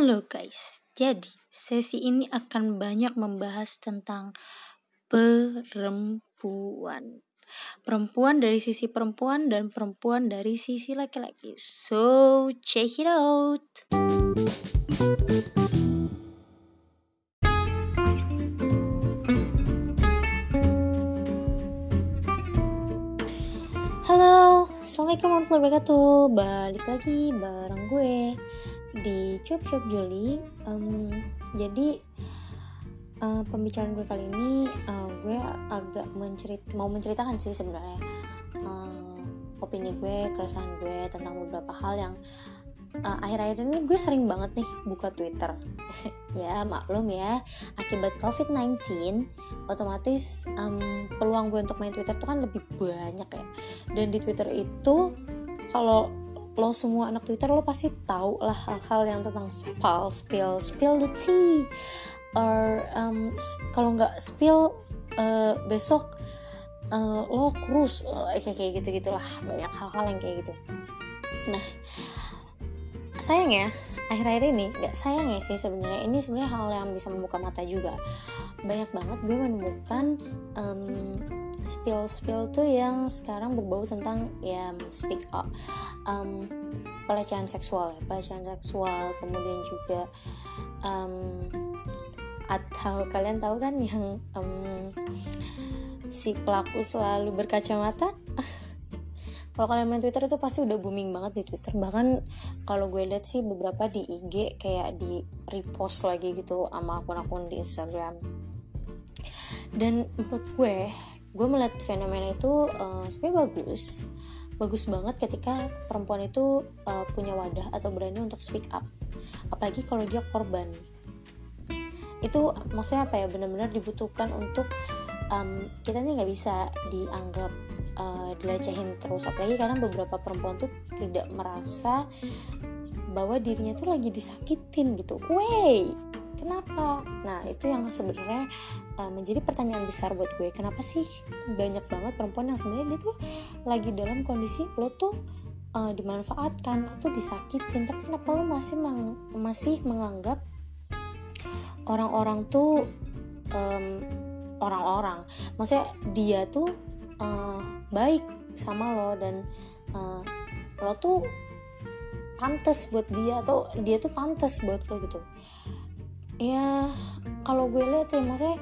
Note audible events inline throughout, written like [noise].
Halo guys, jadi sesi ini akan banyak membahas tentang perempuan. Perempuan dari sisi perempuan dan perempuan dari sisi laki-laki. So, check it out. Halo, Assalamualaikum warahmatullahi wabarakatuh Balik lagi bareng gue di Cup Cup Juli um, Jadi uh, pembicaraan gue kali ini uh, Gue agak mencerit mau menceritakan sih sebenarnya uh, Opini gue, keresahan gue tentang beberapa hal yang uh, akhir-akhir ini gue sering banget nih buka Twitter. [laughs] ya maklum ya, akibat COVID-19 otomatis um, peluang gue untuk main Twitter tuh kan lebih banyak ya. Dan di Twitter itu kalau lo semua anak Twitter lo pasti tahu lah hal-hal yang tentang spill, spill, spill the tea. Or um, kalau nggak spill uh, besok uh, lo kurus uh, kayak kayak gitu gitulah banyak hal-hal yang kayak gitu. Nah sayang ya akhir-akhir ini nggak sayang ya sih sebenarnya ini sebenarnya hal yang bisa membuka mata juga banyak banget gue menemukan um, spill spill tuh yang sekarang berbau tentang ya speak up. Um, pelecehan seksual ya pelecehan seksual kemudian juga um, atau kalian tahu kan yang um, si pelaku selalu berkacamata? [laughs] Kalau kalian main Twitter itu pasti udah booming banget di Twitter. Bahkan kalau gue lihat sih beberapa di IG kayak di repost lagi gitu sama akun-akun di Instagram. Dan menurut gue gue melihat fenomena itu uh, sebenarnya bagus. Bagus banget ketika perempuan itu uh, punya wadah atau berani untuk speak up. Apalagi kalau dia korban. Itu maksudnya apa ya? Benar-benar dibutuhkan untuk um, kita nih nggak bisa dianggap uh, dilecehin terus. Apalagi karena beberapa perempuan tuh tidak merasa bahwa dirinya tuh lagi disakitin gitu. Wey, kenapa? Nah itu yang sebenarnya uh, menjadi pertanyaan besar buat gue. Kenapa sih banyak banget perempuan yang sebenarnya dia tuh lagi dalam kondisi lo tuh uh, dimanfaatkan, lo tuh disakitin, tapi kenapa lo masih meng masih menganggap orang-orang tuh orang orang-orang, maksudnya dia tuh uh, baik sama lo dan uh, lo tuh pantas buat dia atau dia tuh pantas buat lo gitu ya kalau gue lihat ya maksudnya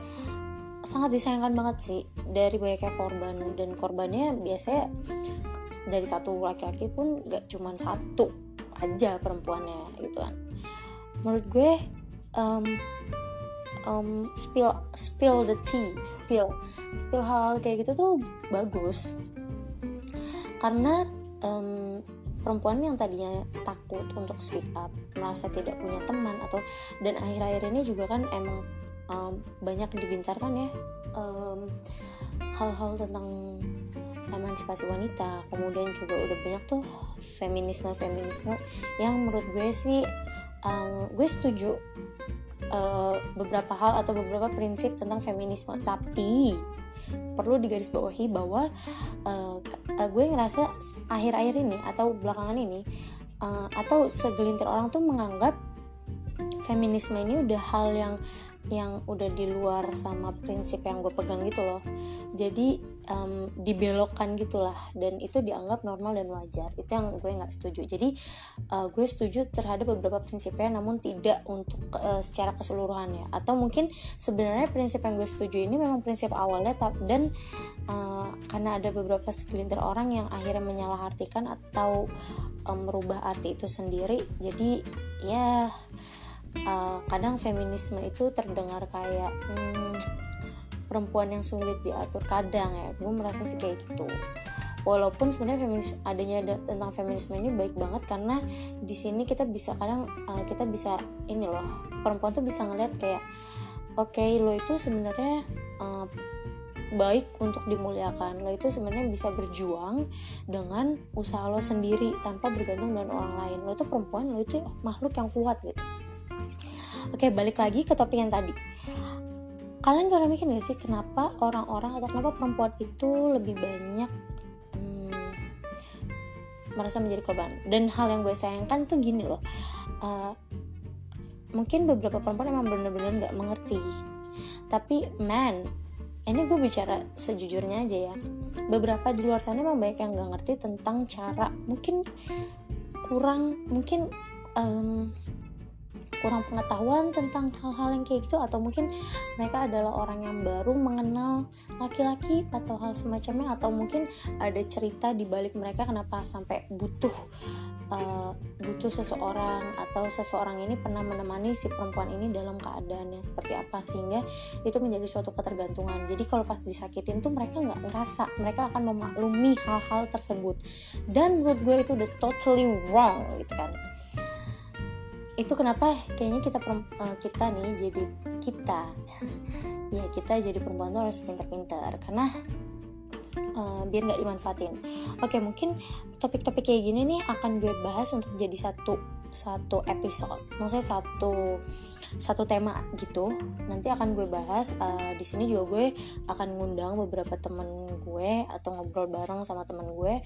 sangat disayangkan banget sih dari banyaknya korban. Dan korbannya biasanya dari satu laki-laki pun gak cuman satu aja perempuannya gitu kan. Menurut gue um, um, spill spill the tea spill spill hal, -hal kayak gitu tuh bagus. Karena um, perempuan yang tadinya takut untuk speak up merasa tidak punya teman atau dan akhir-akhir ini juga kan emang um, banyak digencarkan ya hal-hal um, tentang emansipasi wanita. Kemudian juga udah banyak tuh feminisme feminisme yang menurut gue sih um, gue setuju uh, beberapa hal atau beberapa prinsip tentang feminisme. Tapi perlu digarisbawahi bahwa uh, gue ngerasa akhir-akhir ini atau belakangan ini uh, atau segelintir orang tuh menganggap feminisme ini udah hal yang yang udah di luar sama prinsip yang gue pegang gitu loh. Jadi um, dibelokkan gitulah dan itu dianggap normal dan wajar. Itu yang gue nggak setuju. Jadi uh, gue setuju terhadap beberapa prinsipnya namun tidak untuk uh, secara keseluruhannya. Atau mungkin sebenarnya prinsip yang gue setuju ini memang prinsip awalnya dan uh, karena ada beberapa segelintir orang yang akhirnya menyalahartikan atau um, merubah arti itu sendiri. Jadi ya uh, kadang feminisme itu terdengar kayak hmm, perempuan yang sulit diatur kadang ya. Gue merasa sih kayak gitu. Walaupun sebenarnya feminis adanya ada, tentang feminisme ini baik banget karena di sini kita bisa kadang uh, kita bisa ini loh perempuan tuh bisa ngeliat kayak oke okay, lo itu sebenarnya uh, baik untuk dimuliakan. Lo itu sebenarnya bisa berjuang dengan usaha lo sendiri tanpa bergantung dengan orang lain. Lo itu perempuan lo itu makhluk yang kuat gitu Oke, balik lagi ke topik yang tadi. Kalian pernah mikir gak sih kenapa orang-orang atau kenapa perempuan itu lebih banyak hmm, merasa menjadi korban? Dan hal yang gue sayangkan tuh gini loh. Uh, mungkin beberapa perempuan emang bener-bener nggak mengerti tapi man ini gue bicara sejujurnya aja ya beberapa di luar sana emang banyak yang nggak ngerti tentang cara mungkin kurang mungkin um, kurang pengetahuan tentang hal-hal yang kayak gitu atau mungkin mereka adalah orang yang baru mengenal laki-laki atau hal semacamnya atau mungkin ada cerita di balik mereka kenapa sampai butuh uh, butuh seseorang atau seseorang ini pernah menemani si perempuan ini dalam keadaan yang seperti apa sehingga itu menjadi suatu ketergantungan. Jadi kalau pas disakitin tuh mereka nggak ngerasa mereka akan memaklumi hal-hal tersebut. Dan menurut gue itu udah totally wrong gitu kan itu kenapa kayaknya kita uh, kita nih jadi kita. [laughs] Ya kita jadi perempuan tuh harus pintar-pintar karena uh, biar nggak dimanfaatin. Oke mungkin topik-topik kayak gini nih akan gue bahas untuk jadi satu satu episode. Maksudnya satu satu tema gitu. Nanti akan gue bahas uh, di sini juga gue akan ngundang beberapa temen gue atau ngobrol bareng sama temen gue.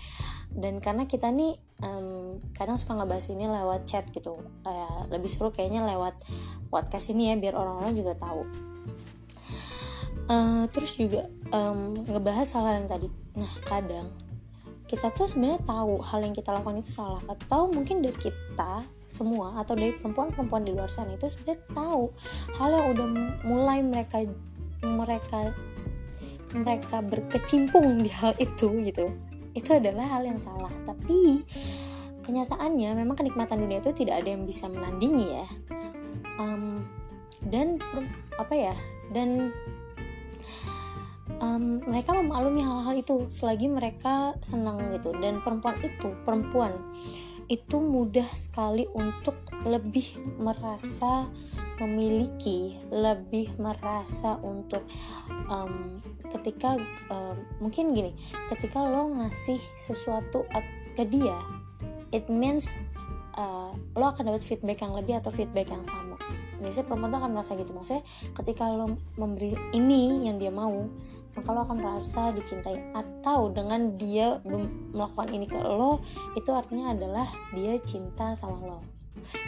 Dan karena kita nih um, kadang suka ngebahas ini lewat chat gitu. Uh, lebih seru kayaknya lewat podcast ini ya biar orang-orang juga tahu. Uh, terus juga um, ngebahas hal-hal yang tadi. Nah kadang kita tuh sebenarnya tahu hal yang kita lakukan itu salah. Atau mungkin dari kita semua atau dari perempuan-perempuan di luar sana itu sebenarnya tahu hal yang udah mulai mereka mereka mereka berkecimpung di hal itu gitu. Itu adalah hal yang salah. Tapi kenyataannya memang kenikmatan dunia itu tidak ada yang bisa menandingi ya. Um, dan apa ya dan um, mereka memaklumi hal-hal itu selagi mereka senang gitu. Dan perempuan itu perempuan itu mudah sekali untuk lebih merasa memiliki lebih merasa untuk um, ketika um, mungkin gini ketika lo ngasih sesuatu ke dia it means uh, lo akan dapat feedback yang lebih atau feedback yang sama biasanya perempuan tuh akan merasa gitu. Maksudnya ketika lo memberi ini yang dia mau maka lo akan merasa dicintai. Atau dengan dia melakukan ini ke lo itu artinya adalah dia cinta sama lo.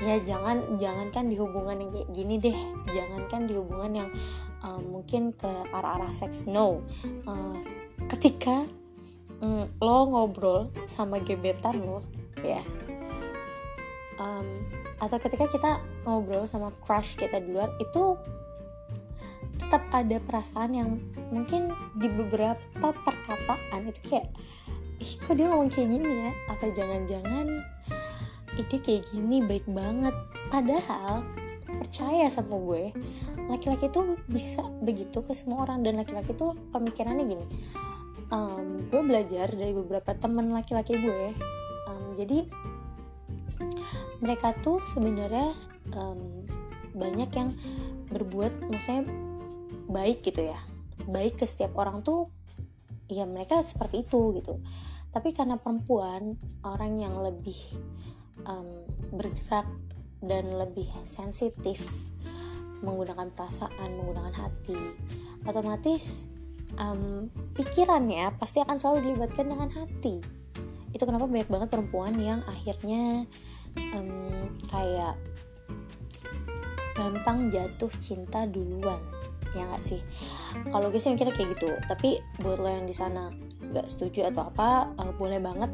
Ya jangan jangankan di hubungan yang kayak gini deh. Jangankan di hubungan yang uh, mungkin ke arah-arah seks. No. Uh, ketika um, lo ngobrol sama gebetan lo ya um, atau ketika kita ngobrol sama crush kita di luar itu tetap ada perasaan yang mungkin di beberapa perkataan itu kayak ih kok dia ngomong kayak gini ya? Apa jangan-jangan ide kayak gini? Baik banget. Padahal percaya sama gue laki-laki tuh bisa begitu ke semua orang. Dan laki-laki tuh pemikirannya gini um, gue belajar dari beberapa temen laki-laki gue. Um, jadi mereka tuh sebenarnya um, banyak yang berbuat maksudnya baik gitu ya. Baik ke setiap orang tuh ya mereka seperti itu gitu. Tapi karena perempuan orang yang lebih um, bergerak dan lebih sensitif menggunakan perasaan menggunakan hati otomatis um, pikirannya pasti akan selalu dilibatkan dengan hati itu kenapa banyak banget perempuan yang akhirnya um, kayak gampang jatuh cinta duluan. Ya nggak sih? Kalau gue sih mikirnya kayak gitu. Tapi buat lo yang di sana nggak setuju atau apa uh, boleh banget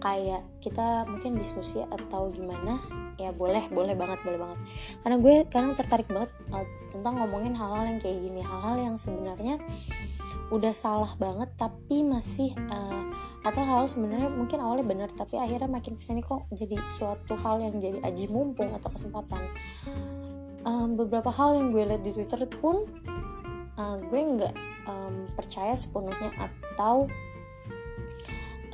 kayak kita mungkin diskusi atau gimana ya boleh boleh banget boleh banget. Karena gue kadang tertarik banget uh, tentang ngomongin hal-hal yang kayak gini. Hal-hal yang sebenarnya udah salah banget tapi masih uh, atau hal sebenarnya mungkin awalnya benar tapi akhirnya makin ke sini kok jadi suatu hal yang jadi aji mumpung atau kesempatan. Um, beberapa hal yang gue lihat di twitter pun uh, gue nggak um, percaya sepenuhnya atau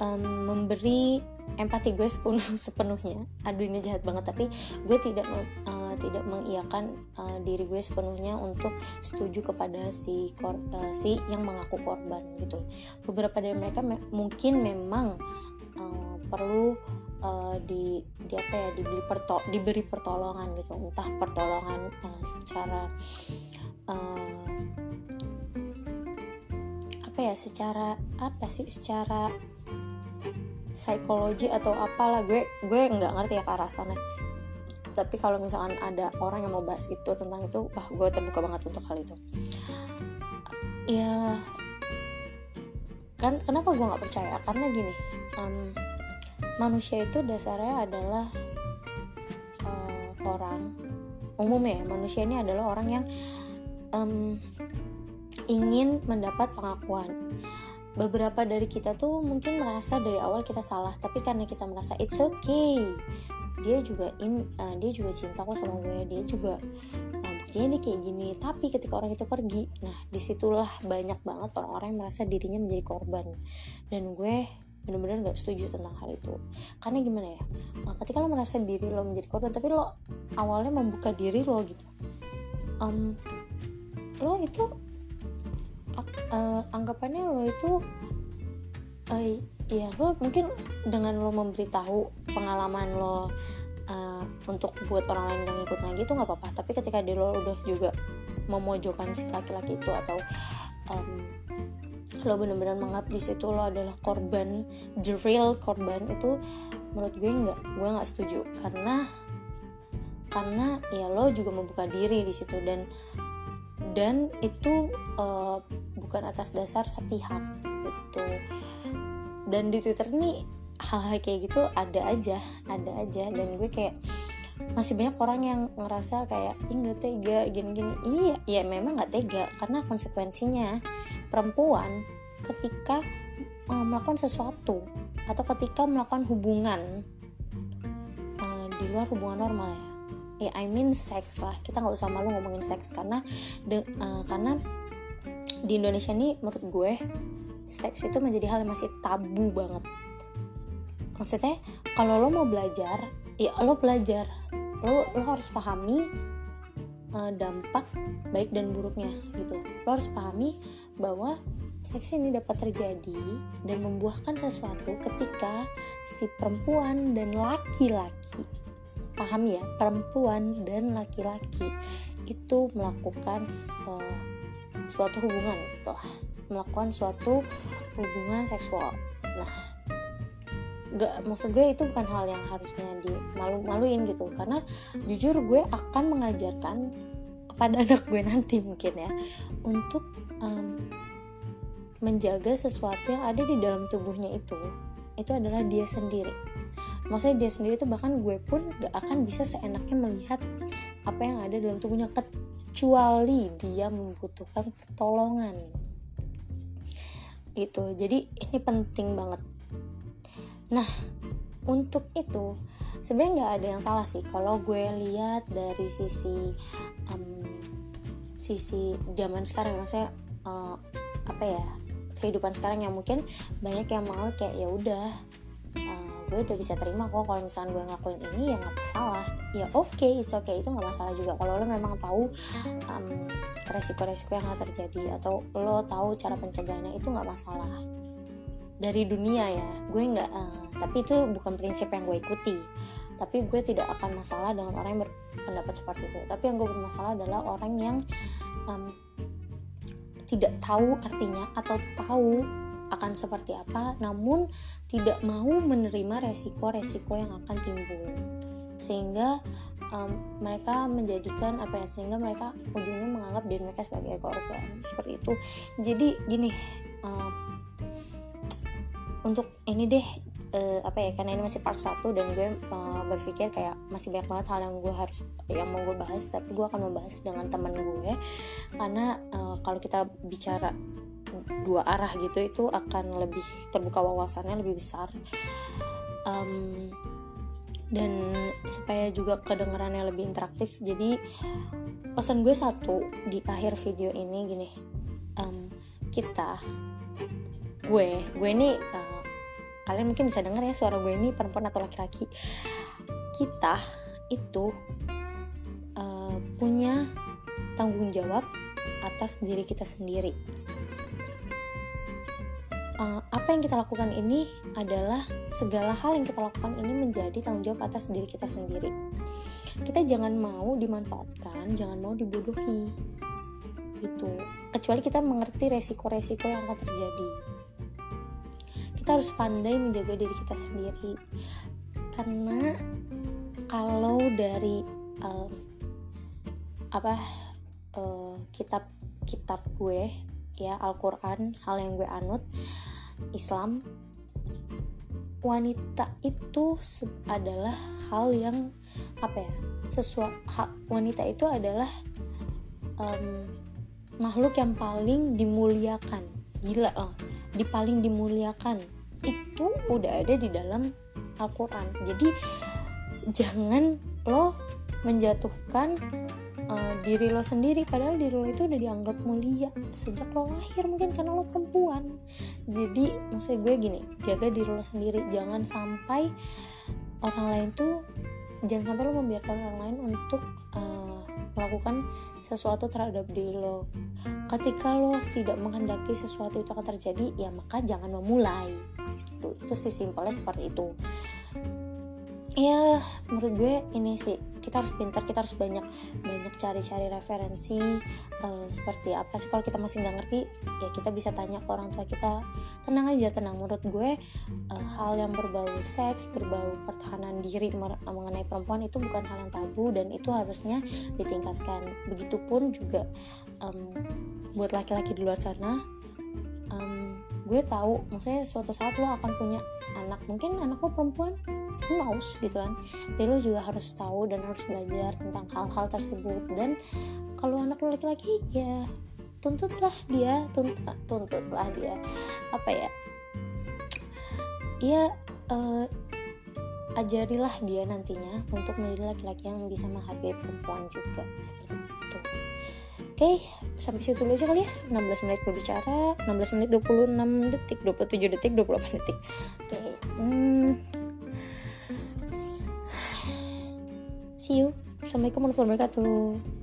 um, memberi empati gue sepenuh [laughs] sepenuhnya. Aduh ini jahat banget tapi gue tidak uh, tidak mengiyakan uh, diri gue sepenuhnya untuk setuju kepada si kor uh, si yang mengaku korban gitu. Beberapa dari mereka me mungkin memang uh, perlu uh, di, di apa ya dibeli perto diberi pertolongan gitu. Entah pertolongan uh, secara uh, apa ya secara apa sih secara psikologi atau apalah gue gue nggak ngerti ya ke arah sana tapi kalau misalkan ada orang yang mau bahas itu tentang itu wah gue terbuka banget untuk hal itu. Ya kan kenapa gue nggak percaya? Karena gini um, manusia itu dasarnya adalah uh, orang umumnya ya. Manusia ini adalah orang yang um, ingin mendapat pengakuan. Beberapa dari kita tuh mungkin merasa dari awal kita salah tapi karena kita merasa it's okay dia juga in uh, dia juga cinta kok sama gue dia juga uh, buktinya dia kayak gini. Tapi ketika orang itu pergi nah di situlah banyak banget orang-orang yang merasa dirinya menjadi korban. Dan gue bener-bener gak setuju tentang hal itu. Karena gimana ya uh, ketika lo merasa diri lo menjadi korban tapi lo awalnya membuka diri lo gitu um, lo itu uh, anggapannya lo itu uh, ya lo mungkin dengan lo memberitahu pengalaman lo uh, untuk buat orang lain gak ngikut lagi itu nggak apa-apa. Tapi ketika dia lo udah juga memojokkan si laki-laki itu atau um, lo bener-bener menganggap di situ lo adalah korban the real korban itu menurut gue nggak gue nggak setuju. Karena karena ya lo juga membuka diri di situ dan dan itu uh, bukan atas dasar sepihak gitu. Dan di Twitter ini hal-hal kayak gitu ada aja ada aja. Dan gue kayak masih banyak orang yang ngerasa kayak ih tega gini-gini. Iya ya memang nggak tega karena konsekuensinya perempuan ketika uh, melakukan sesuatu atau ketika melakukan hubungan uh, di luar hubungan normal ya. Ya I mean seks lah. Kita nggak usah malu ngomongin seks karena de, uh, karena di Indonesia ini menurut gue seks itu menjadi hal yang masih tabu banget maksudnya kalau lo mau belajar ya lo belajar. Lo lo harus pahami uh, dampak baik dan buruknya gitu. Lo harus pahami bahwa seks ini dapat terjadi dan membuahkan sesuatu ketika si perempuan dan laki-laki paham ya? Perempuan dan laki-laki itu melakukan uh, suatu hubungan telah melakukan suatu hubungan seksual. Nah gak maksud gue itu bukan hal yang harusnya dimalu-maluin gitu. Karena jujur gue akan mengajarkan kepada [laughs] anak gue nanti mungkin ya untuk um, menjaga sesuatu yang ada di dalam tubuhnya itu itu adalah dia sendiri. Maksudnya dia sendiri tuh bahkan gue pun gak akan bisa seenaknya melihat apa yang ada dalam tubuhnya kecuali dia membutuhkan pertolongan. Itu jadi ini penting banget nah untuk itu sebenarnya nggak ada yang salah sih kalau gue lihat dari sisi um, sisi zaman sekarang. Maksudnya uh, apa ya kehidupan sekarang yang mungkin banyak yang mau kayak ya udah gue udah bisa terima kok kalau misalnya gue ngelakuin ini ya nggak masalah. Ya oke okay, it's okay. Itu nggak masalah juga kalau lo memang tahu um, resiko-resiko yang akan terjadi atau lo tahu cara pencegahannya itu nggak masalah dari dunia ya. Gue nggak uh, tapi itu bukan prinsip yang gue ikuti. Tapi gue tidak akan masalah dengan orang yang berpendapat seperti itu. Tapi yang gue bermasalah adalah orang yang um, tidak tahu artinya atau tahu akan seperti apa, namun tidak mau menerima resiko-resiko yang akan timbul, sehingga um, mereka menjadikan apa ya, sehingga mereka ujungnya menganggap diri mereka sebagai korban. Seperti itu. Jadi gini, um, untuk ini deh uh, apa ya karena ini masih part 1 dan gue uh, berpikir kayak masih banyak banget hal yang gue harus yang mau gue bahas tapi gue akan membahas dengan teman gue. Karena uh, kalau kita bicara dua arah gitu itu akan lebih terbuka wawasannya lebih besar. Um, dan supaya juga kedengarannya lebih interaktif jadi pesan gue satu di akhir video ini gini um, kita gue gue ini uh, kalian mungkin bisa dengar ya suara gue ini perempuan atau laki-laki kita itu uh, punya tanggung jawab atas diri kita sendiri uh, apa yang kita lakukan ini adalah segala hal yang kita lakukan ini menjadi tanggung jawab atas diri kita sendiri. Kita jangan mau dimanfaatkan, jangan mau dibodohi. Gitu. Kecuali kita mengerti resiko-resiko yang akan terjadi. Kita harus pandai menjaga diri kita sendiri. Karena kalau dari uh, apa uh, kitab kitab gue ya Al-Quran hal yang gue anut Islam wanita itu adalah hal yang apa ya sesuatu wanita itu adalah um, makhluk yang paling dimuliakan gila loh di paling dimuliakan itu udah ada di dalam Al-Quran. Jadi jangan lo menjatuhkan uh, diri lo sendiri. Padahal diri lo itu udah dianggap mulia sejak lo lahir mungkin karena lo perempuan. Jadi maksud gue gini jaga diri lo sendiri. Jangan sampai orang lain tuh jangan sampai lo membiarkan orang lain untuk uh, melakukan sesuatu terhadap diri lo. Ketika lo tidak menghendaki sesuatu itu akan terjadi ya maka jangan memulai. Itu itu sih simpelnya seperti itu ya menurut gue ini sih kita harus pintar kita harus banyak banyak cari-cari referensi uh, seperti apa sih? Kalau kita masih nggak ngerti ya kita bisa tanya ke orang tua kita. Tenang aja tenang. Menurut gue uh, hal yang berbau seks berbau pertahanan diri mengenai perempuan itu bukan hal yang tabu dan itu harusnya ditingkatkan. Begitupun juga um, buat laki-laki di luar sana um, gue tahu maksudnya suatu saat lo akan punya anak. Mungkin anak lo perempuan who knows gitu kan. Jadi lo juga harus tahu dan harus belajar tentang hal-hal tersebut. Dan kalau anak lo laki-laki ya tuntutlah dia tuntut tuntutlah dia. Apa ya? Ya uh, ajarilah dia nantinya untuk menjadi laki-laki yang bisa menghargai perempuan juga seperti itu okay, sampai situ dulu aja kali ya. 16 menit gue bicara, 16 menit 26 detik, 27 detik, 28 detik. Oke. Okay. Hmm, See you. Assalamualaikum warahmatullahi wabarakatuh.